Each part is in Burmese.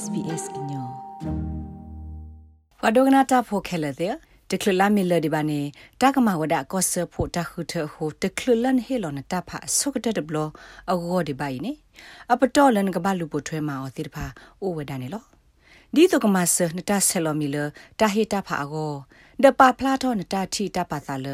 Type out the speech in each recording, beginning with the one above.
SBS ညောဝဒဂနာတာဖိုခဲလေတဲ့တကလလာမီလဒီဘာနေတာကမဝဒကောဆဖို့တခုထဟိုတကလလန်ဟေလောနတာဖာဆုကတဲ့ဘလအဂောဒီဘိုင်နေအပတော်လန်ကဘလူပိုထွဲမှာအသစ်ဖာအိုဝဒနေလောဒီတကမဆနတာဆယ်လိုမီလတာဟေတာဖာအဂောဒပဖလာထောနတာချီတာပါသာလ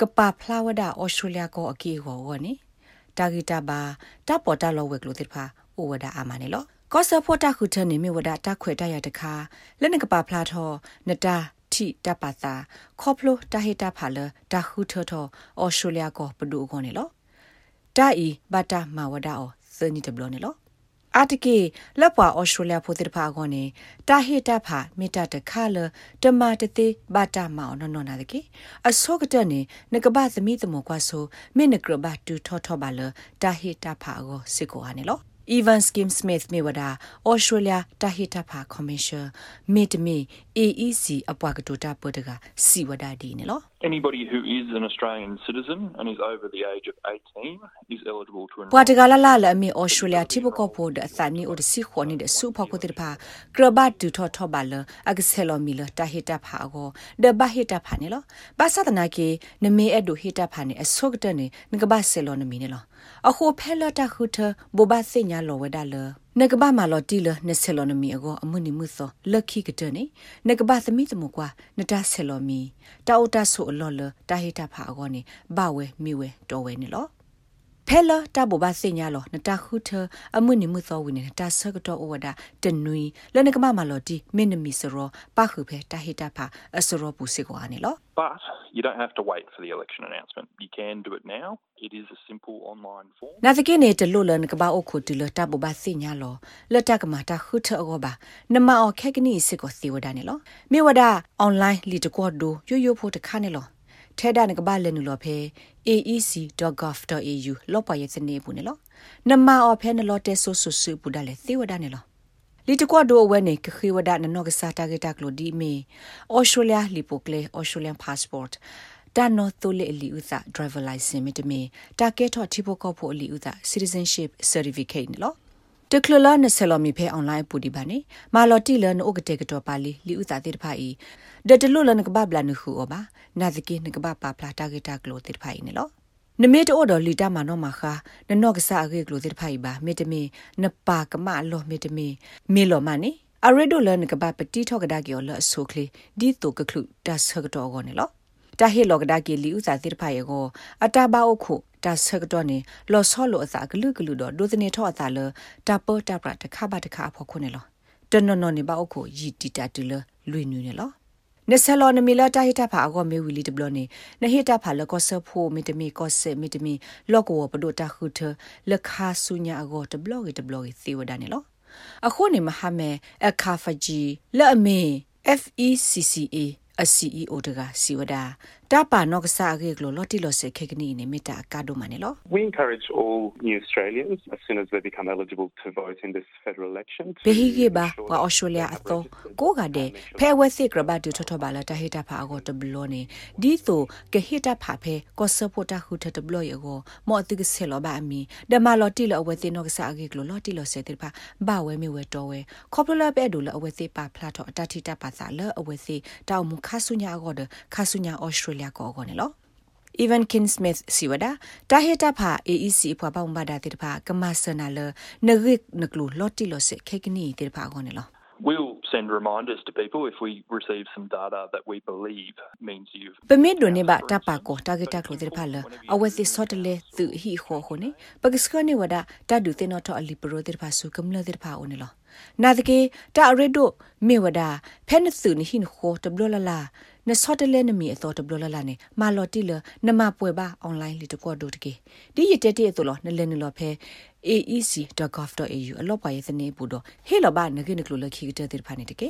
ကပဖလာဝဒဩစတြေးလျကိုအကီဟောဝနေတာဂီတာဘာတပေါ်တာလောဝက်ကလို့တစ်ဖာအိုဝဒအာမနေလော ကောဆဖောတာခုထနေမြဝဒတာခွေတရတခါလက်နကပါဖလာထောနတာတီတပါတာခေါပလိုတာဟေတာဖာလတာခုထထောအော်စတြေးလျကိုပဒူခေါနေလောတာဤဘတာမဝဒါအောစနီတဘလောနေလောအာတကေလက်ပွာဩစတြေးလျဖိုတိတဖာခေါနေတာဟေတာဖာမေတာတခါလတမတသေးဘတာမောင်နော်နော်နာတကေအစောကတနေနကပသမီတမောကွာဆိုမေနကရဘတူထောထောပါလတာဟေတာဖာကိုစစ်ကိုဟာနေလော Evan Skim Smith မြေဝဒ Australia Tahita Pha Commission မေတမီ AEC အပွားကတိုတာပဒကစီဝဒဒီနေလော Anybody who is an Australian citizen and is over the age of 18 is eligible to enroll. ပွာတကလာလာလအမီ Australia တိဘကောဖို့ဒအသနီအိုဒစီခွန်နေဒစုဖောက်ကိုတိဖာကရဘတ်ဒူထောထောပါလအကဆယ်လိုမီလတာဟီတာဖာကိုဒဘဟီတာဖာနေလောဘာသာတနာကေနမေအဒူဟီတာဖာနေအဆုကတနေငကဘဆယ်လိုနမီနေလောအခုဖဲလတာခုထဘဘစညာလောဝဒါလနကဘာမာလော်တီလနဆယ်လော်နမီအကိုအမှုနိမှုသောလက်ခိကတနေနကဘာသမီတမကွာနတာဆယ်လော်မီတာအိုတာဆိုအလော်လတာဟိတာဖာအကောနေဘဝဲမိဝဲတော်ဝဲနေလော ဖဲလာတဘဘစညာလောနတာခုထအမှုနိမှုသောဝင်နေတာဆကတော့ဝဒတနွီလနကမမာလော်တီမင်းနမီစရောပခုဖဲတာဟိတာဖာအစရောပူစီကွာနေလော But you don't have to wait for the election announcement. You can do it now. It is a simple online form. နာတကိနေတလို့လနကဘာအခုတလတဘဘစညာလောလတကမာတာခုထအောဘာနမအောခက်ကနီစစ်ကိုစီဝဒနေလောမြေဝဒ online လီတကောဒိုယိုယိုဖို့တခါနေလောထဲဒါနကဘာလနုလောဖဲ aec.gov.au လောပရဲ့စနေဘူးနေလောနမအောဖဲနလောတဲဆိုဆူဆူပူဒါလေသေဝဒနေလောလီတကွာဒိုဝဲနေခခိဝဒနနောကစားတာဂက်တာကလိုဒီမီအော်စတြေးလျလီပိုကလေအော်စတြေးလျန်ပါစပို့တာနော်တိုလေလီဥသာ driver license မီတမီတာကဲထော့တီပိုကောဖို့လီဥသာ citizenship certificate နော်တကလလာနဆလမီဖဲအွန်လိုင်းပူဒီပါနေမာလော်တီလန်အိုကတဲ့ကတော့ပါလီလီဥသာတိတဖာဤ ဒတလူလန်ကဘဘလနခုအဘာနာဇကိနကဘပါပလာတာဂက်တာကလိုတိတဖာဤနေလောနမေတိုဒလီတာမနောမခာနနော့ကစားရေကလိုတိဖိုင်ပါမေတမီနပါကမလောမေတမီမေလောမနီအရဒိုလန်ကဘပတိထောကဒါကီယောလအဆုခလီဒီတိုကခလူတဆကတော့ကောနေလောတာဟေလောကဒါကီလီဥစာတိဖိုင်ယောအတာဘာအခုတာဆကတော့နေလောဆောလောအစာဂလူဂလူတော့ဒိုသနေထောအစာလတာပေါ်တာပရတခါပါတခါဖို့ခုနေလောတနော်နော်နေပါအခုယီတီတာတူလလွေနူနေလော နဆလောနမီလာတာဟိတာဖာအောမေဝီလီတဘလနေနဟိတာဖာလကောဆဖိုမီတမီကောဆေမီတမီလောကောပဒိုတာခုထလခါဆုညာအောတဘလောဂီတဘလောဂီသေဝဒနေလောအခုနေမဟာမဲအခါဖဂျီလက်အမေ FECCA အ CEO တကစီဝဒတာပါနော့ကစားရေကလိုလော်တီလော်စခေကနီနေမီတာကာဒိုမနေလော We encourage all new Australians as soon as they become eligible to vote in this federal election ဘေဟီကေဘာဝါအော်စတြေးလျအတော့ကိုကတဲ့ဖဲဝဲစစ်ကရဘတ်တူထထပါလာတဟိတာဖာအောတဘလောနေဒီဆိုကဟိတာဖာဖဲကောဆပိုတာခုထတဘလောယေကိုမော်တိကဆေလောဘာအမီဒမလော်တီလောအဝဲသိနော့ကစားရေကလိုလော်တီလောစေတိဖာဘာဝဲမီဝဲတော်ဝဲခေါပလပဲဒူလောအဝဲသိပါဖလာတော့အတတိတာပါစာလောအဝဲသိတောက်မူခါဆုညာအောဒခါဆုညာအော်စတြေးလျကောကောနေလော Even Kin Smith siwada ta heta pha AEC phwa ba umba da te pha kama sana le nagik naklu lotti lo se khekni te pha ko ne lo We'll send reminders to people if we receive some data that we believe means you've ပမစ်ဒိုနေပါတပါကိုတာဂက်တာကလိုတဲ့ဖာလအဝဲစီဆော့တလေသူဟီခေါခုနေပကစကနေဝဒတာဒူ တင်တော့အလီပရိုတဲ့ဖာဆုကမလတဲ့ဖာအိုနေလောနာတကေတာရစ်ဒိုမေဝဒဖဲနစုနိဟင်ခေါတဘလလလာနဆော့တလဲနမီအတော်တဘလလလာနေမာလော်တီလနမပွဲပါအွန်လိုင်းလီတကောဒိုတကေဒီရတဲ့တဲ့ဆိုလောနလဲနလောဖဲ aec.gov.au အလော့ပါရဲ့စနေဘူးတော့ဟေလောဘာနဂိနကလိုလခိကတဲ့ဖာနေတကေ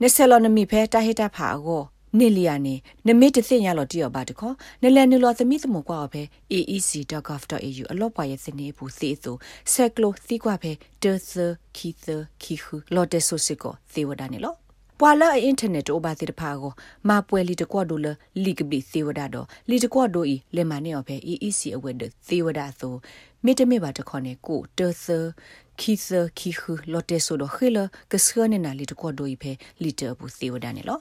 နဆယ်လောနမီဖဲတာဟေတာဖာအော နေလီယာနေနမေတသိညာလော်တီယောပါတခေါနလန်နူလောသမီသမကွာဖဲ aec.gov.au အလော့ပါရဲ့စနေဘူးသေဆိုဆက်ကလိုသီကွာဖဲတေသခီသခီခူလော်တက်ဆိုစစ်ကိုသေဝဒနေလောပပွာလာအင်တာနက်အိုဘာတိတဖာကိုမာပွဲလီတကွတ်ဒိုလလီကဘီသေဝဒါတော့လီတကွတ်ဒိုဤလေမနေော်ဖဲ EEC အဝဲဒသေဝဒါဆိုမေတမေဘာတခေါနေကိုတေသခီသခီခူလော်တေဆိုတော့ခေလကစခနေနာလီတကွတ်ဒိုဤဖဲလီတဘူးသေဝဒါနေလော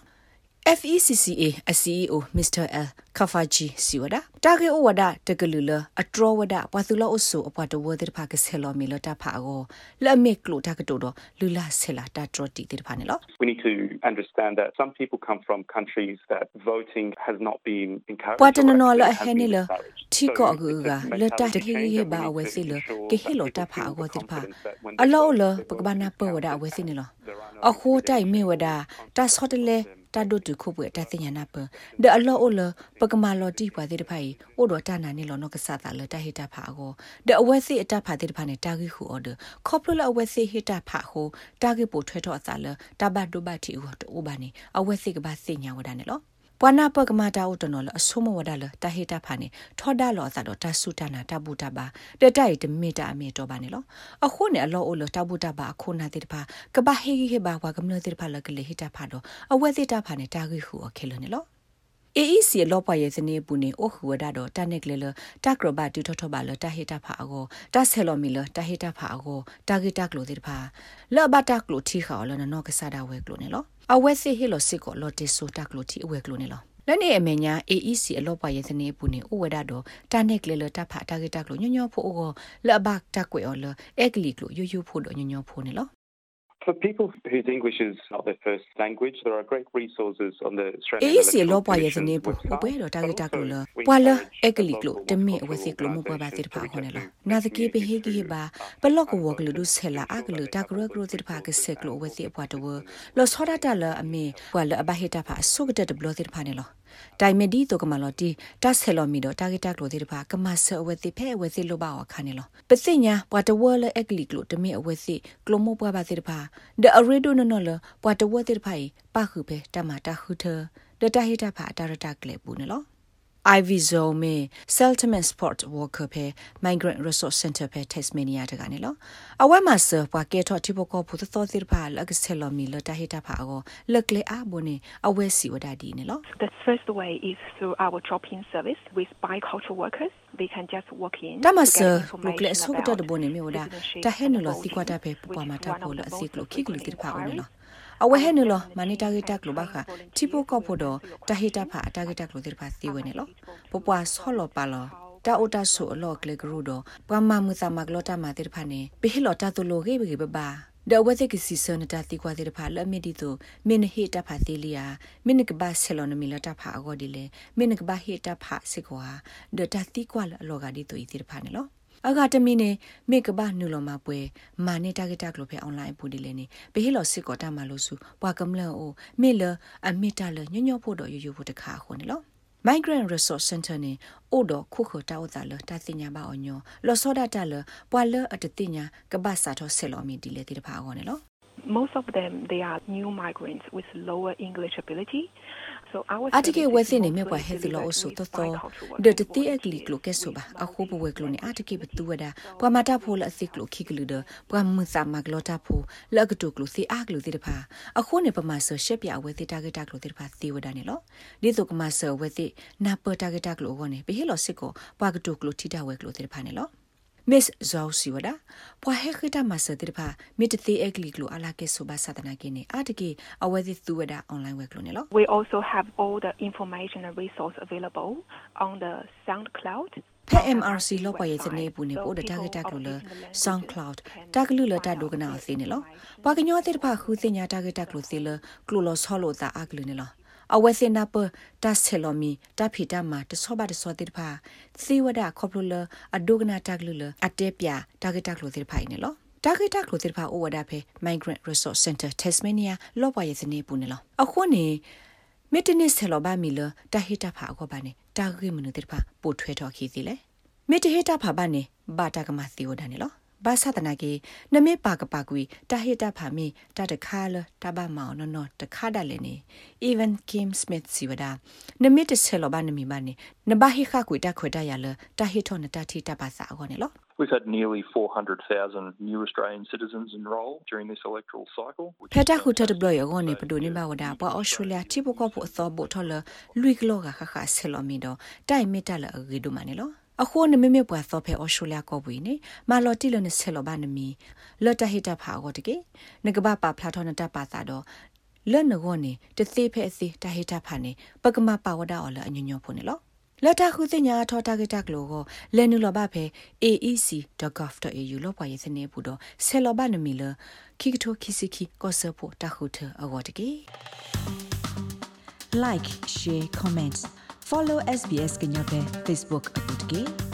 FECCA အ CEO Mr. L Kafaji siwada tage o wada tegelula atro wada pathula oso apata wode pha ke selo mi lo ta pha go la me klo ta ke to do lula sela ta tro ti ti pha ne lo We need to understand that some people come from countries that voting has not been encouraged. pata no no or la actually has he ne been lo discouraged. thi So ko it's gu a ga le ta te mentality he change he that ba we awe need to si lo ensure ke that he lo ta people pha feel go ti pha confidence that when they alo vote, lo they're pa ba na voting pa for wada awe outcomes si ne lo that are a kho tai me wada ta so de le ta do tu khu bu ta ti nya na pa de alo o lo pa ka ma lo ti pa ti de phai o do ta na ni lo no ka sa ta lo ta he ta pha go de awe si ta pha ti de pha ne ta gi khu order corporate အဝဲစီဟစ်တာဖာဟိုတာဂက်ပိုထွဲတော့အစားလတဘတ်ဒိုဘတ်တီဟိုတိုဘာနေအဝဲစီကဘာစညာဝဒနေလော ပဝနာပကမာတာဥတနော်လအဆုမဝဒလတဟိတာဖာနေထောဒါလောအစားတော့တဆုတနာတဘူတဘာတတိုက်တမီတာအမီတော့ပါနေလောအခုနေအလောအိုလတဘူတဘာအခုနာတိတဖာကဘာဟေဂီဟေဘာဝါကမနတိတဖာလကလေဟိတာဖာတော့အဝဲစီတာဖာနေတာဂီဟူအခဲလနေလော AEC လောပွားရဲ့စနေပူနေအိုခူဝဒါတော့တနက်ကလေလတကရဘတူထထပါလတဟိတဖာအကိုတဆဲလောမီလတဟိတဖာအကိုတာဂီတကလိုတိဖာလောဘတာကလိုတီခါလနနောကဆာဒါဝဲကလိုနေလော အဝဲစီဟီလိုစစ်ကိုလော်တီဆိုတကလိုတီအဝဲကလိုနေလောလက်နေအမေညာ AEC အလောပွားရဲ့စနေပူနေအိုဝဒါတော့တနက်ကလေလတဖာတာဂီတကလိုညညောဖို့အိုကိုလဘတာကွေအော်လအက်ကလီကလိုယူယူဖို့တော့ညညောဖို့နေလော For people whose English is not their first language, there are great resources on the Australian အေးစီ Electoral လောပွားရဲ့စ Commission's နေပူ website, ဘွဲတော့တာဂီတာကလိုလ but also we ပွာလ encourage အက်ကလီကလို local တမင်အဝ multicultural စီကလိုမပွားပါတိတဖာ organisations ခေါ်နေ to လော reach နာ out သ to ကေပဟေ people ဂီ who ဘာ are ပလော့ကဝကလူဒုဆဲလာအကလူတာကရကရတိတဖာကဆက်ကလိုဝစီအပွားတော့လောဆောဒတာလအမေပွာလအဘဟေတာဖာဆုကတဲ့ဘလောတိတဖာနေလော တိုင်မဒီတော့ကမလော်တီတဆဲလော်မီတော့တာဂက်တာကလိုတိတဖာကမဆအဝစီဖဲအဝစီလိုပါဝခါနေလောပစိညာပွာတဝလအက်ကလီကလိုတမင်အဝစီကလိုမောပွားပါတိတဖာဒအရီဒိုနော်လပွာတဝတိတဖာပါခုပဲတမတာခုထဒတာဟေတာဖာတာရတာကလေပူနေလော Ivy Zone မေ Seltman Sport Walker ဖေ Migrant Resource Center ဖေ Tasmania တကနေလောအဝဲမှာဆပွားကဲထော့တိဘကောဘူးသောသစ်ပါလက်ကစလမီလတဟိတာဖာအောလက်လေအဘုန်နေအဝဲစီဝဒဒီနေလော The first way is through our drop-in service with bicultural workers they can just walk in တမဆလုကလေဆုကတဘုန်နေမြော်ဒါတဟဲနလောစီကွာတာဖေပူပါမတာဖို့လအစီကလခိကလူတိဖာအောနေလော အဝဲဟဲနလောမနီတာဂီတာကလိုဘာခတိပိုကောဖို့တော့တဟိတာဖာတာဂီတာကလိုတိဖာစီဝဲနေလောပပွားဆောလောပါလောတာအိုတာဆိုအလောကလေဂရုတော့ပမမှုသမကလောတာမာတိဖာနေပိဟလောတာတူလိုဂေဘေဘဘာဒဝတိကစီစနတာတိကွာတိဖာလမီဒီတိုမင်းဟေတာဖာတီလီယာမင်းကဘာဆယ်လောနမီလတာဖာအဂောဒီလေမင်းကဘာဟေတာဖာစေကွာဒတာတိကွာလောဂါဒီတိုဤတိဖာနေလော အဂါတမီနေမေကဘာနူလောမပွဲမာနေတာဂက်တာကလိုဖဲအွန်လိုင်းပူဒီလေနေဘေဟီလောစစ်ကောတာမလို့စုဘွာကမလအိုမေလအမီတာလညညဖို့တော့ယူယူဖို့တခါခုန်နေလော Migrant Resource Center နေအိုတော့ခုခတာဝတာလတာစညာပါအောင်ညလောစောဒတာလပွာလအတတိညာကဘာစာတော့ဆယ်လောမီဒီလေတိတဖာအောနေလော Most of them, they are new migrants with lower English ability. So our အတကေ service ဝဲ is စင်းနေမြ mostly ပွားဟဲသလော delivered အဆု with တသော bicultural ဒ workers တတိအ volunteers ကလီကလိုကဲဆိုပါ with အခုဘဝကလိုနေအတကေဘတူဝဒပွာမတာဖိုလအစိကလိုခိကလူဒပွာမစာမကလောတာဖိုလကတုကလိုစီအကလူတိတဖာအခုနေပမာဆရှက်ပြဝဲတိတာဂက်တာက Miss Zhao Siwada ပွာဟဲခတာမဆတိတဖာမီတတိအကလီကလိုအလာကေဆိုဘာသဒနာကိနေအတကေအဝဲတိသူဝဒအွန်လိုင်းဝဲကလိုနေလော We also have all the information and resource available on the SoundCloud. ဖဲ MRC လောက်ပါရဲ့စနေပူနေပို့တဲ့ target ကလို့ SoundCloud တကလူလတာဒုကနာအစင်းနေလောပါကညောတဲ့ဖာခူစင်ညာ target ကလို့စီလကလူလဆောလို့တာအကလူနေလော အဝဲစင်နာပတဆယ်လိုမီတဖီတမတဆောပါတဆောတဲ့ဖာစီဝဒခေါပလူလအဒုကနာတကလူလအတဲပြ target ကလို့တဲ့ဖာနေလောတာဂက်တာကလိုတိဖာအိုဝဒါဖေ Migrant Resource Center Tasmania လောပါရဲ့စနေပူနေလောအခုနေမစ်တနစ်ဆယ်လောဘာမီလတာဟီတာဖာအကောပါနေတာဂက်မနတိဖာပို့ထွဲတော်ခီစီလေမစ်တဟီတာဖာဘာနေဘာတာကမသီဝဒနေလော ဘာသာတနာကေနမေပါကပါကွီတာဟိတာဖာမီတာတခါလတဘာမောင်နော်တခါဒလည်းနေ even kim smith စီဝဒနမေတဆဲလောဘာနမီမနေနဘာဟိခကွီတာခွေတာရလတာဟိထောနတာတီတာပါစာအောနေလော We've had nearly 400,000 new Australian citizens enrol during this electoral cycle. ဖက်တာခုထတ်ဘလယောဂနေပဒိုနေဘဝဒါပွာအော်စတြေးလျတိပကောဖို့အသောဘိုထော်လလူကလော ကခခဆဲလောမီတော့တိုင်မီတလအဂီဒိုမနေလောအခုနမမေပွားသောဖဲအော်စတြေးလျကောပွေနေမာလော်တီလနဆဲလောဘာနမီလော်တဟိတဖာကိုတကေငကဘာပါဖလာထောနတပါသာတော့လော်နဂောနေတသေးဖဲအသေးတဟိတဖာနေပကမပါဝဒအော်လအညညဖို့နေလောလတ်တာခုစညာထောတာဂက်တက်လိုကိုလဲနူလဘဖဲ aec.gov.au လောက်ပွားရေးစနေဘူးတော့ဆဲလောဘနမီလခိကထိုခိစီခိကောဆဖို့တခုထအဝတ်တကေ like share comment follow SBS ကညပဲ Facebook အပုတ်ကေ